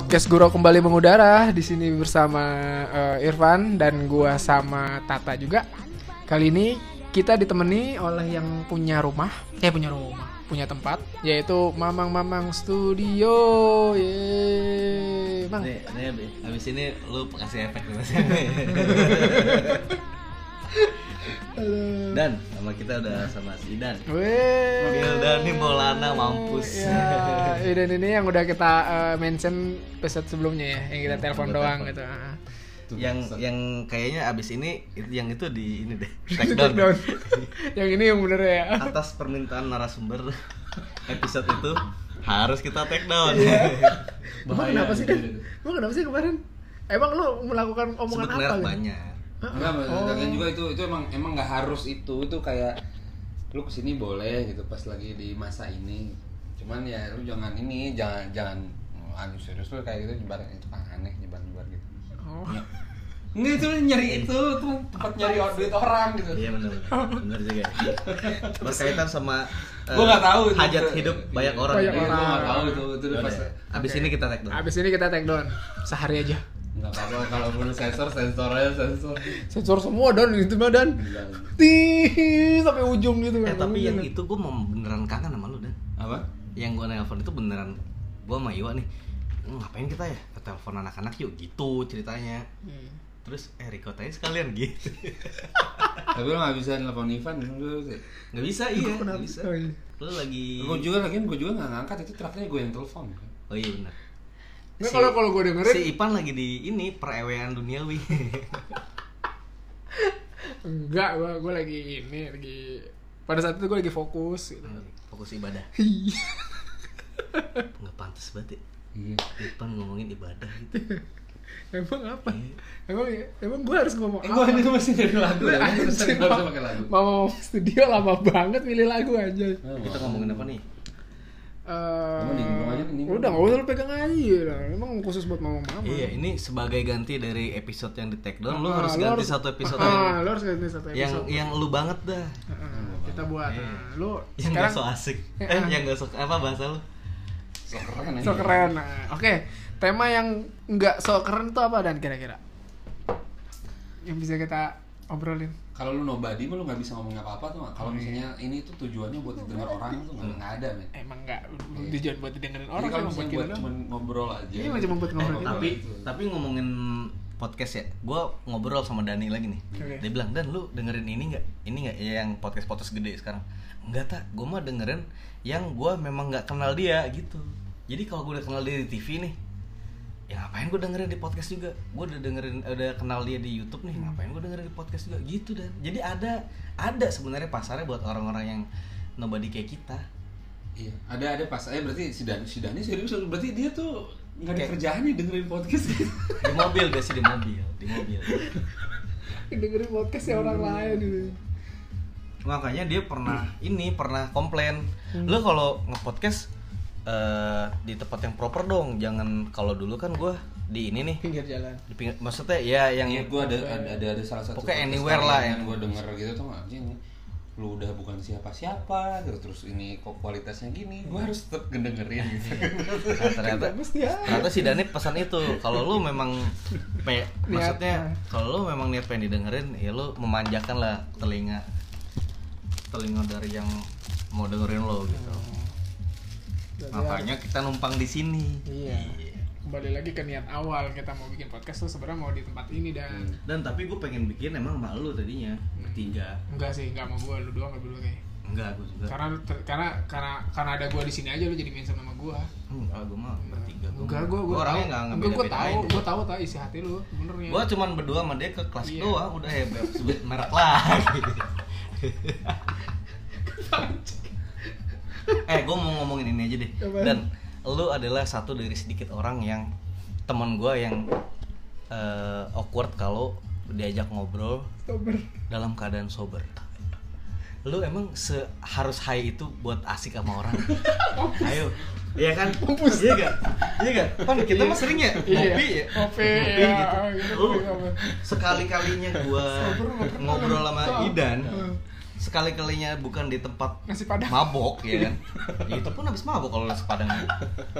podcast Guru kembali mengudara di sini bersama eh, Irfan dan gua sama Tata juga. Kali ini kita ditemani oleh yang punya rumah, eh punya rumah, punya tempat, yaitu Mamang Mamang Studio. Yeay, Mang. Nih, nih, Bi. abis ini lu kasih efek dulu Dan sama kita udah sama si Dan. Weh. Gildani Maulana mampus. Ya, dan ini yang udah kita eh, mention episode sebelumnya ya, yang kita telepon doang gitu. Ah. yang yang kayaknya abis ini yang itu di ini deh. Take Take down. down. yang ini yang bener ya. Atas permintaan narasumber episode itu harus kita take down. Emang kenapa sih Dan? Emang kenapa sih kemarin? Emang lu melakukan omongan Sebut apa? gitu? banyak. Enggak, Oh. lagian juga itu itu emang emang nggak harus itu itu kayak lu ke sini boleh gitu pas lagi di masa ini cuman ya lu jangan ini jangan jangan oh, anu serius lu kayak gitu nyebar itu kan aneh nyebar nyebar gitu Oh. Enggak itu nyari itu tuh tempat nyari duit orang gitu Iya benar benar. Benar juga. Berkaitan sama eh, Gua nggak tahu itu. hajat hidup banyak orang. Banyak Iya, Jadi, gua orang. nggak tahu itu itu Yaudah, pas Abis ini kita take down. Abis ini kita take down sehari aja. Nggak apa-apa kalau perlu sensor sensor aja sensor. Sensor semua dan. Itu mah dan. Tih sampai ujung gitu Eh kan. tapi yang itu gue mau beneran kangen sama lu Dan. apa? Yang gue nelpon itu beneran gue sama Iwa nih. Ngapain kita ya? Ke telepon anak-anak yuk gitu ceritanya. Hmm. terus eh record aja sekalian gitu. Tapi lu nggak bisa nelfon Ivan lu nggak bisa iya nggak bisa. Oh, iya. lu lagi gue juga lagian gue juga nggak ngangkat itu terakhirnya gue yang telepon oh iya benar Nggak, kalau- kalau gua dengerin- si Ipan lagi di ini perewean duniawi Enggak, gua gua lagi ini lagi pada saat itu gua lagi fokus gitu. fokus ibadah nggak pantas banget ya iya Ipan ngomongin ibadah gitu Emang apa? Iya. Emang emang gua harus ngomong Eh, gua apa? ini tuh masih nyari lagu ya. Anjir, bisa pakai lagu. Mama Mama studio lama banget milih lagu aja. kita ngomongin apa nih Eh, aja, ini. udah nggak usah lu pegang aja lah. Emang khusus buat mama mama. iya ini sebagai ganti dari episode yang di take down lu Ah, harus lu ganti satu episode ah, yang lu harus ganti satu yang episode. yang lu banget dah Ah, kita buat. Iya. Nah, lu yang sekarang gak so asik Eh, eh yang gak so apa bahasa lu So keren so keren. Nah, Oke, tema yang nggak so keren itu apa dan kira-kira? Yang bisa kita obrolin. Kalau lu nobody mah lu nggak bisa ngomong apa-apa tuh. Kalau misalnya ini tuh tujuannya buat didengar orang tuh nggak nggak ada men. Emang nggak tujuan buat didengerin Jadi orang kalau misalnya buat cuma ngobrol aja. Iya, cuma buat ngobrol Eh, gitu. tapi gitu. tapi ngomongin podcast ya gue ngobrol sama Dani lagi nih Oke. dia bilang dan lu dengerin ini nggak ini nggak ya yang podcast podcast gede sekarang enggak tak gue mah dengerin yang gue memang nggak kenal dia gitu jadi kalau gue udah kenal dia di TV nih ya ngapain gue dengerin di podcast juga? Gue udah dengerin udah kenal dia di YouTube nih ngapain gue dengerin di podcast juga? Gitu dan. Jadi ada ada sebenarnya pasarnya buat orang-orang yang nobody kayak kita. Iya, ada ada pas. Eh berarti si Dani si Dani serius? Berarti dia tuh nggak ada kerjaan nih dengerin podcast gitu. di mobil biasa di mobil di mobil. Dengerin podcast ya orang lain gitu. makanya dia pernah ini pernah komplain. Lu kalau ngepodcast eh di tempat yang proper dong. Jangan kalau dulu kan gue di ini nih. Pinggir jalan. di pinggir maksudnya ya yang Iya, gue ada, ada ada ada salah satu Pokoknya anywhere lah yang yang- gue denger gitu tuh anjing lu udah bukan siapa-siapa gitu. Terus ini kok kualitasnya gini. Gue harus tetap dengerin gitu. Nah, ternyata ya. ternyata si Dani pesan itu. Kalau lu memang pe, maksudnya kalau lu memang niat pengen didengerin ya lu memanjakan lah telinga telinga dari yang mau dengerin lo gitu. Berarti makanya kita numpang di sini. Iya. Kembali lagi ke niat awal kita mau bikin podcast tuh sebenarnya mau di tempat ini dan. Dan tapi gue pengen bikin emang malu tadinya bertiga. Enggak sih enggak mau gua lu doang enggak dulu kayak. enggak gue juga. Karena ter- karena karena karena ada gua di sini aja lu jadi mention sama gua. enggak gue mah bertiga Gua Enggak, gua gua orangnya Enggak, ngebeda gua tahu, bedain gua tahu tahu isi hati lu, benernya. gue cuman berdua sama dia ke kelas Iya. doang udah ya Beb, sebut merek lagi eh gue mau ngomongin ini aja deh. Dan lu adalah satu dari sedikit orang yang teman gue yang eh, awkward kalau diajak ngobrol Oktober. dalam keadaan sober. Lu emang se harus high itu buat asik sama orang? Ayo. Iya kan? Mampus. iya gak iya gak pan kita mah sering ya Iya. ngopi ya? Ngopi, Ngopi ya, gitu. Gitu, lu ngopi. sekali kalinya gua Sober ngobrol. sama. Idan Ah. sekali kalinya bukan di tempat Nasi Padang. mabok ya kan ya, itu pun habis mabok kalau nasi padang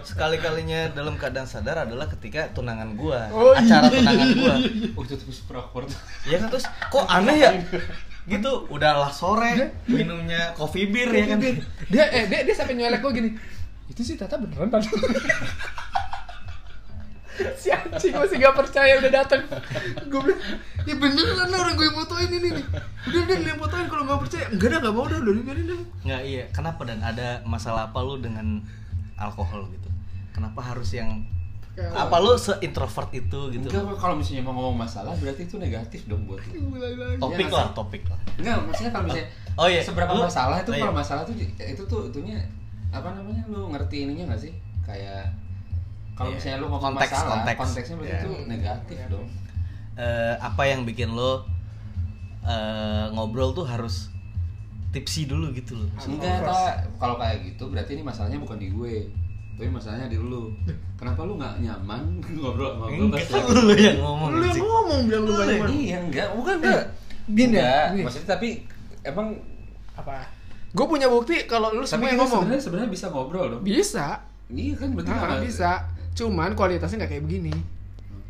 sekali kalinya dalam keadaan sadar adalah ketika tunangan gua Oh, acara iya. tunangan gua Oh itu super awkward. ya kan terus kok aneh ya gitu udahlah sore minumnya coffee beer ya kan Dia eh dia dia sampai nyelek gue gini. Itu sih Tata beneran Tata. si anjing masih gak percaya udah datang gue bilang ya beneran lah orang gue yang fotoin ini nih udah udah yang fotoin kalau nggak percaya enggak dah nggak mau dah udah biarin dah nggak iya kenapa dan ada masalah apa lu dengan alkohol gitu kenapa harus yang apa lu se introvert itu gitu Enggak kalau misalnya mau ngomong masalah berarti itu negatif dong buat lu. topik Iya, lah sih. topik lah Enggak, maksudnya kalau misalnya Oh, iya. seberapa Lu- masalah itu oh, iya. kalau masalah tuh itu tuh itunya apa namanya lu ngerti ininya nggak sih? Kayak kalau Iya. misalnya lu ngomong Konteks, masalah, konteks. konteksnya berarti Iya. itu negatif dong. Eh, apa yang bikin lo eh, ngobrol tuh harus tipsi dulu gitu loh Enggak. Kalau kayak gitu berarti ini masalahnya bukan di gue. Tapi masalahnya di lu. Kenapa lu nggak nyaman ngobrol sama gue enggak pas lagi? lu yang ngomong lu yang ngomong bilang lu gak nyaman Iya, enggak, bukan enggak. Gini ya, Enggak, gini. maksudnya tapi emang apa gue punya bukti kalau lu tapi semua yang ngomong sebenarnya sebenarnya bisa ngobrol dong. bisa Iya kan berarti nah, nggak- bisa cuman kualitasnya nggak kayak begini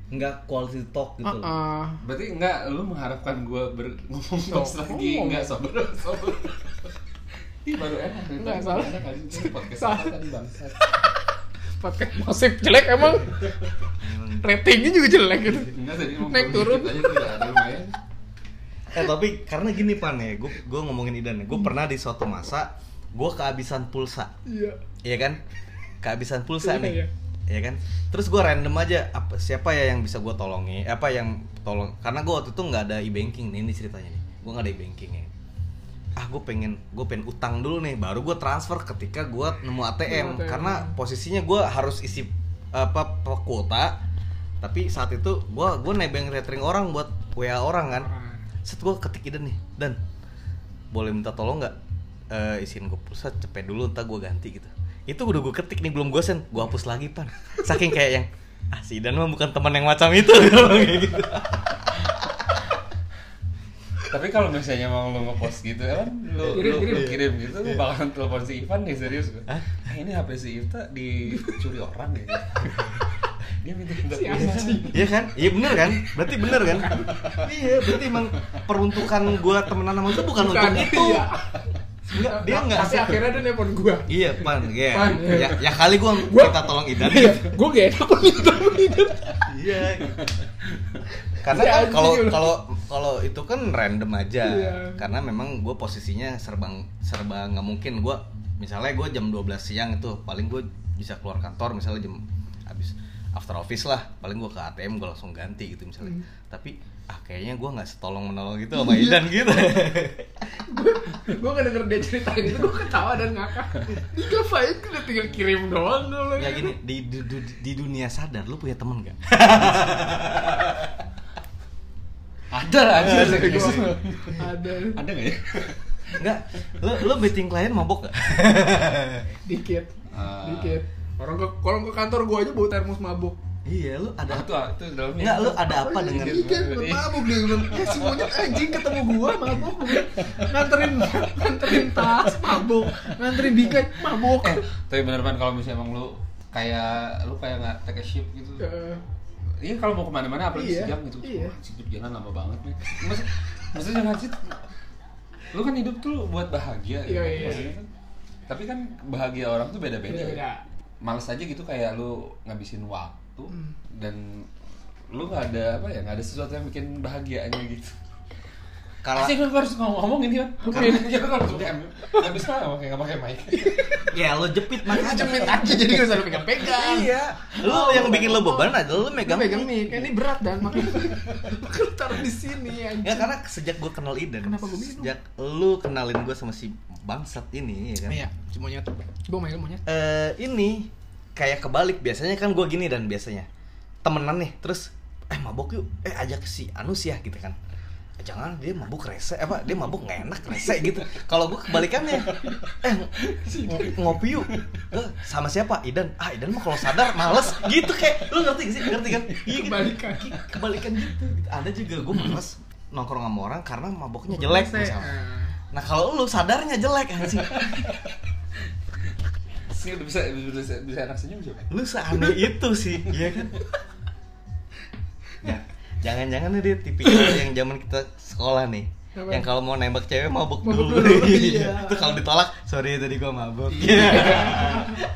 enggak quality talk gitu loh. Heeh. Berarti enggak lu mengharapkan gua ber ngomong pas lagi ngomong. enggak sober sober. Ih baru enak Tadi salah. enak kali ini podcast Salah. apa tadi bangsat. podcast nasib jelek emang ratingnya juga jelek gitu Enggak tadi mau Naik turun. tidak ada lumayan. eh tapi karena gini pan ya gue gue ngomongin idan ya gue pernah di suatu masa gue kehabisan pulsa iya Iya kan? Kehabisan pulsa Iya, nih. Iya kan? Terus gue random aja apa siapa ya yang bisa gue tolongi? Apa yang tolong? Karena gue waktu itu nggak ada e-banking nih ini ceritanya nih. Gue nggak ada e-banking ya. Ah gue pengen gue pengen utang dulu nih. Baru gue transfer ketika gue nemu ATM. ATM. Karena posisinya gue harus isi apa, kuota. Tapi saat itu gue gue nebeng retering orang buat WA orang kan. Set gue ketik iden nih dan boleh minta tolong nggak Eh isiin gue pulsa cepet dulu ntar gue ganti gitu itu udah gue ketik nih belum gue send gue hapus lagi pan saking kayak yang ah si Idan mah bukan teman yang macam itu kayak gitu Tapi kalau misalnya mau lu ngepost gitu kan lu Kirim, lu, kirim. gitu lu bakalan telepon si Ivan nih serius gua. Hah? Ah, ini HP si Ifta dicuri orang ya. Dia minta minta. Iya kan iya bener kan berarti bener kan iya berarti emang peruntukan gue temenan sama itu bukan, Bukan, untuk itu iya. Enggak, dia enggak tapi akhirnya dia nelpon gua. Iya pan iya. Pan, ya, ya kali gue Gua- minta tolong Idan. Iya gua gak enak minta minta Iya. Karena kan kalau kalau kalau itu kan random aja. Iya. Karena memang gue posisinya serba serba nggak mungkin. Gue misalnya gue jam 12 siang itu paling gue bisa keluar kantor misalnya jam habis after office lah. Paling gue ke ATM gue langsung ganti gitu misalnya. Hmm. tapi ah kayaknya gue nggak setolong menolong gitu sama Idan gitu. Gue gak denger dia ceritain itu gue ketawa dan ngakak. Ngapain udah tinggal kirim doang kalau ya gini di, di, di, di dunia sadar lu punya temen gak Ada aja ada serius. ada. Ada enggak ya? Enggak, lu lu meeting klien mabok gak? dikit. Ah. dikit. Orang ke kalau ke kantor gue aja bawa termos mabuk iya, lu ada Ada tuh itu dalamnya. Enggak, lu ada apa dengan Iya kan, mabuk dia bilang, ya si monyet anjing ketemu gua mabuk Nganterin, nganterin tas, mabuk Nganterin bingkai, mabuk Eh, tapi bener kan kalau misalnya emang lu kayak lu kayak nggak take a ship gitu. Eh, Iya kalau mau ke mana-mana apalagi Iya, sejam gitu. iya. Anjing, perjalanan lama banget nih. Maksud, maksudnya jangan sih. Lu kan hidup tuh buat bahagia Iya, iya. Maksudnya kan. Tapi kan bahagia orang tuh beda-beda. Beda-beda. Males aja gitu kayak lu ngabisin waktu Hmm. dan lu nggak ada apa ya nggak ada sesuatu yang bikin bahagianya gitu. kalau Asik lu harus ngomong, ngomong ini kan. Kita kan harus pakai nggak bisa pakai nggak pakai mic. ya lu jepit makanya Jemit aja jadi gak usah lu pegang-pegang Iya. Lu yang bikin lu beban aja lu megang. Megang mic, ini berat dan makanya lu taruh di sini anjing Ya karena sejak gua kenal Idan, Kenapa gua minum? sejak lu kenalin gua sama si bangsat ini ya kan. Iya, si monyet Gue manggil monyet Eh ini kayak kebalik. Biasanya kan gua gini dan biasanya. Temenan nih terus eh mabok yuk. Eh ajak si Anus ya gitu kan. Eh, jangan dia mabuk rese. Apa dia mabuk nggak enak rese gitu. Kalau gua kebalikannya eh ng- ngopi yuk. Eh, sama siapa? Idan. Ah Idan mah kalau sadar males. Gitu kayak lu ngerti gak sih? Ngerti kan? Iya gitu. Kebalikan. kebalikan gitu, gitu. ada juga gue males nongkrong sama orang karena maboknya jelek misalnya. Eh, nah kalau lu sadarnya jelek anjing sih udah bisa bisa bisa enak senyum sih lu seaneh itu sih iya kan Ya, jangan-jangan nih dia tipikal yang zaman kita sekolah nih Apa? yang kalau mau nembak cewek mabuk Mabuk dulu, dulu, iya. itu kalau ditolak sorry tadi gua mabuk iya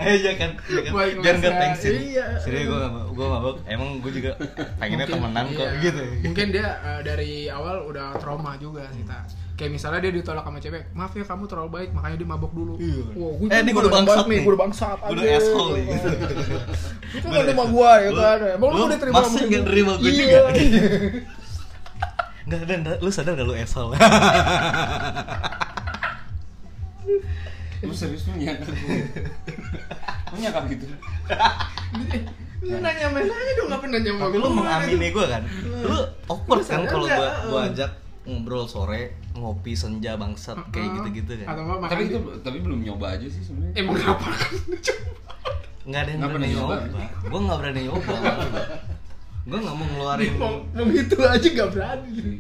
iya kan, iya kan? Biar nggak tensin Iya. serius gua mabuk gua mabuk emang gua juga pengennya Mungkin- temenan kok iya. gitu Mungkin dia eh, dari awal udah trauma juga kita. Kayak misalnya dia ditolak sama cewek, maaf ya kamu terlalu baik, makanya dia mabok dulu. Iya. Wah, gua Eh, ini gua udah bangsat nih, gua udah bangsat. Gua udah asshole nih, gitu. Itu kan rumah gua ya kan. Emang lu, lu udah terima masih sama nggak gua? terima gua Iya. juga? Enggak, dan lu sadar gak lu asshole? lu serius lu nyangka gue lu nyangka gitu Lu nanya main aja dong, ngapain nanya sama Tapi lu gua? mengamini gue kan Lu awkward Lu kan kalau gua, gua ajak ngobrol sore Ngopi senja bangsat kayak Heeh. gitu-gitu kan Atau makan tapi di- itu tapi belum nyoba aja sih sebenarnya Emang apa kan? Nggak ada yang Nggak berani nyoba nyoba. Gue gak berani nyoba Gue gak mau ngeluarin Mau, mau gitu aja gak berani.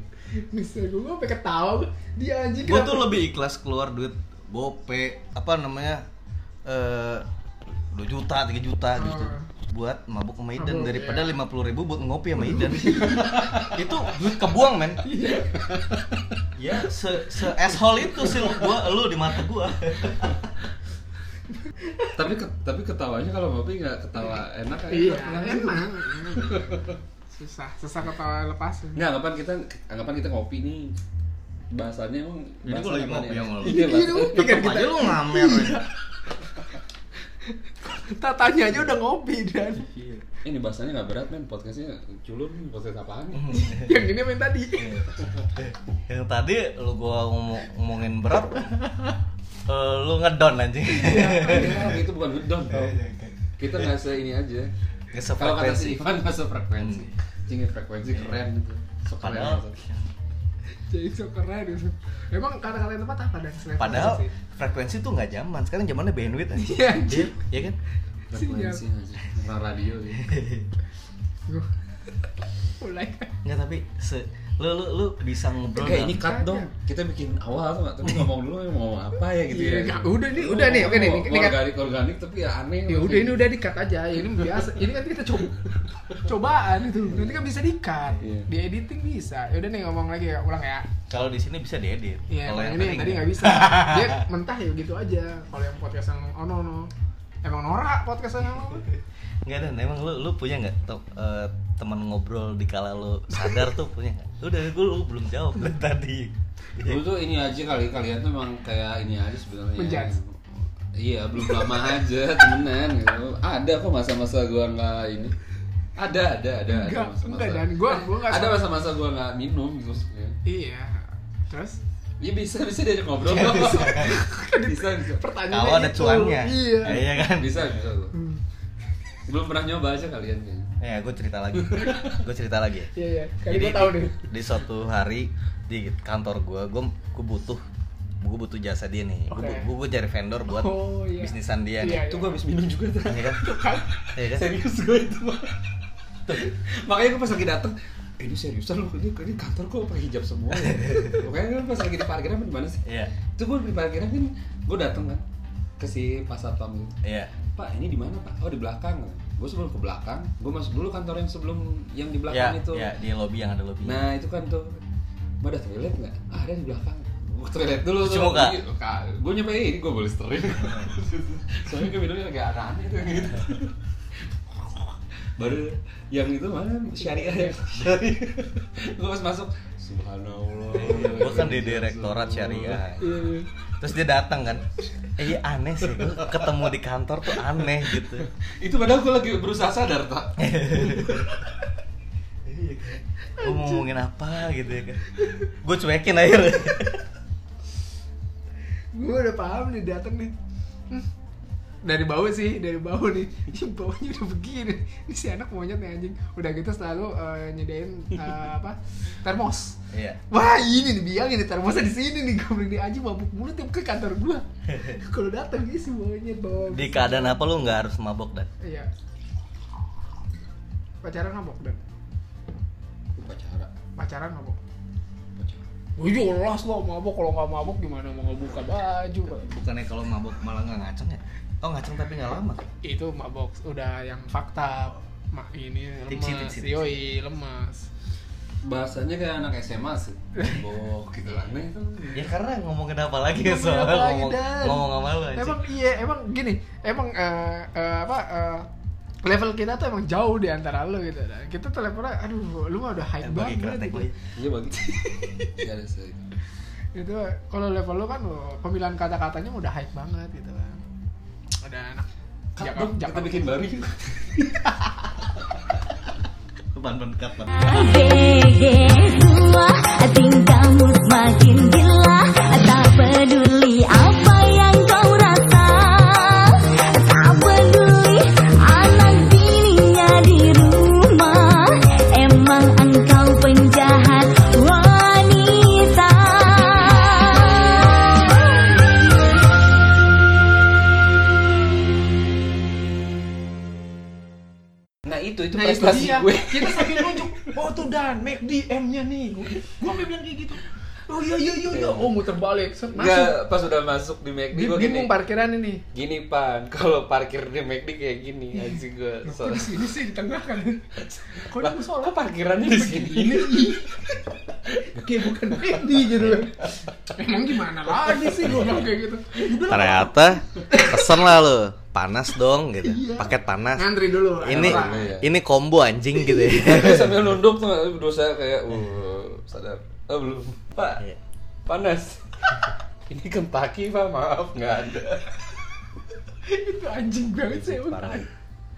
Misalnya gue sampai ketawa gua, dia anjing Gue tuh lebih ikhlas keluar duit Gope Apa namanya eh 2 juta, 3 juta gitu Hmm. Buat mabuk sama Idan daripada iya. lima puluh ribu buat ngopi sama itu duit kebuang men ya se se asshole itu sih lu gua lu di mata gua tapi ke- tapi ketawanya kalau ngopi nggak ketawa enak kan Iya, emang. Susah, susah ketawa lepas. nggak anggapan kita anggapan kita ngopi nih bahasannya emang Jadi bahasan gua lagi ngopi sama lu. iya Iya, bahasa- lu pikir kita aja lu ngamer. Tatanya aja udah ngopi dan. Ini bahasanya nggak berat men. Podcastnya culun podcast apaan yang ini main tadi. yang tadi lu gua ngomong, ngomongin berat eh, lu ngedon anjing. Iya, itu bukan ngedon tau Iya, kita nggak se ini aja. Nggak kalau kata si Ivan nggak sefrekuensi. Cingin frekuensi keren gitu. So keren padahal gitu. Jadi so keren gitu. Emang kata-kata yang tepat apa dan? Selain padahal frekuensi? frekuensi tuh nggak zaman sekarang zamannya bandwidth anjing. Iya. Iya kan? Frekuensi aja orang radio gitu Gua- mulai. Nggak tapi se lu lu lu bisa ngobrol kayak ini cut dong. Kita bikin awal tuh tapi ngomong dulu mau ngomong apa ya gitu Iya, ya. nggak, udah nih, udah nih, oke nih, ini organik organik tapi ya aneh ya udah ini udah dikat aja. Ini biasa ini kan kita coba cobaan itu. Nanti kan bisa dikat Iya. di editing bisa. Ya udah nih ngomong lagi ya ulang ya. Kalau di sini bisa diedit. Iya, kalau yang ini yang tadi nggak bisa. Dia mentah ya gitu aja. Kalau yang podcast yang oh no no. Emang norak podcast yang ono. nggak ada emang lu lu punya nggak eh, teman ngobrol di kala lu sadar tuh punya nggak udah gue lu belum jawab dari tadi Dulu tuh ini aja kali kalian tuh emang kayak ini aja sebenarnya. Menjudge. Iya, belum lama aja temenan gitu. Ada kok masa-masa gua nggak ini. Ada, ada, ada, ada Enggak, masa-masa. enggak, Dan. Gua- gua nggak Ada sama- masa-masa gua nggak minum gitu. Iya. Terus Iya bisa, bisa diajak ngobrol. Kok. bisa. bisa, bisa. pertanyaannya kalau ada itu. cuannya Iya. Ya, iya kan Bisa, bisa gua. Belum pernah nyoba aja kalian kayaknya. ya gue cerita lagi gue cerita lagi ya Iya iya. Kali gua tahu nih. di suatu hari di kantor gue gue gue butuh gue butuh jasa dia nih gue Oke. gue cari vendor buat Oh, iya. bisnisan Iya, dia nih iya. Itu gua habis minum juga tuh. Iya kan Kan? Iya kan Serius gue itu mah. Makanya gue pas lagi dateng, eh, ini seriusan lu ini, ini kantor kok pakai hijab semua ya. Pokoknya kan pas lagi di parkiran apa di mana sih? iya Itu gue di parkiran kan gue dateng kan ke si pas satpam gitu. iya Pak ini di mana pak? Oh di belakang. Gue sebelum ke belakang, gue masuk dulu kantor yang sebelum yang di ya belakang itu. ya di lobby yang ada lobby Nah itu kan tuh, Mbak ada toilet nggak? Ada di belakang. Gue ke toilet dulu Cuci muka? Gue nyampe ini gue boleh sering. Soalnya gue minumnya agak aneh tuh gitu. Baru yang itu mana syariah ya syariah. gue pas masuk, subhanallah. gue kan di direktorat syariah Iya iya. Terus dia datang kan eh iya aneh sih gue ketemu di kantor tuh aneh gitu Itu padahal gue lagi berusaha sadar tak. gue mau ngomongin apa gitu ya kan gue cuekin akhirnya Gue udah paham nih datang nih. Hmm. Dari bawah sih, dari bawah nih. Ih, bawahnya udah begini. Ini si anak monyet nih anjing. Udah gitu selalu eh, nyediain eh, apa? Termos. iya Wah ini nih biang ini termosnya di sini nih gue bilang nih anjing mabuk mulu tiap ke kantor gua. Kalau datang isi monyet bawa. di keadaan apa lu nggak harus mabok dan Iya. Pacaran mabok dan Upacara. pacaran mabok. Oh jelas lo mabok kalau nggak mabok gimana mau ngebuka baju bukannya kalau mabok malah nggak ngaceng ya oh ngaceng tapi nggak lama? Itu mabok udah yang fakta. Mak ini Tipsi, lemas tipsi, tipsi. yoi lemas bahasanya kayak anak SMA sih. Bok gitu aneh tuh ya karena ngomongin apa lagi ya lagi, ngomong Dan? ngomong sama lu emang iya emang gini emang eh, eh, apa eh, level kita tuh emang jauh di antara lu gitu. Dan kita tuh levelnya aduh lu mah udah hype bagi banget gitu. boy. iya bagi. Ada sih. Itu kalau level lu kan oh, pemilihan kata-katanya udah hype banget gitu kan udah enak Cut Jakarta- dong, kita bikin baru. Yuk. tingkahmu semakin gila Tak peduli gue. Kita sambil nunjuk, oh tuh Dan, make di M-nya nih. Gue sampai bilang kayak gitu. Oh iya iya iya, iya. oh muter balik, set, masuk. Enggak, pas udah masuk di McD gue gini. Bingung parkiran ini. Gini pan, kalau parkir di McD kayak gini anjing gue Kok di sini sih di tengah kan? Kok Lah, di musola? kok parkirannya di sini? Ini Kayak bukan McD gitu Emang gimana lagi sih gue bilang kayak gitu? Ternyata pesen lah lu panas dong gitu Iya. paket panas Ngantri dulu ini. Iya. ini combo anjing gitu ya sambil nunduk tuh dosa kayak uh sadar oh belum pak Iya. panas ini Kentucky pak maaf nggak ada Itu anjing banget sih.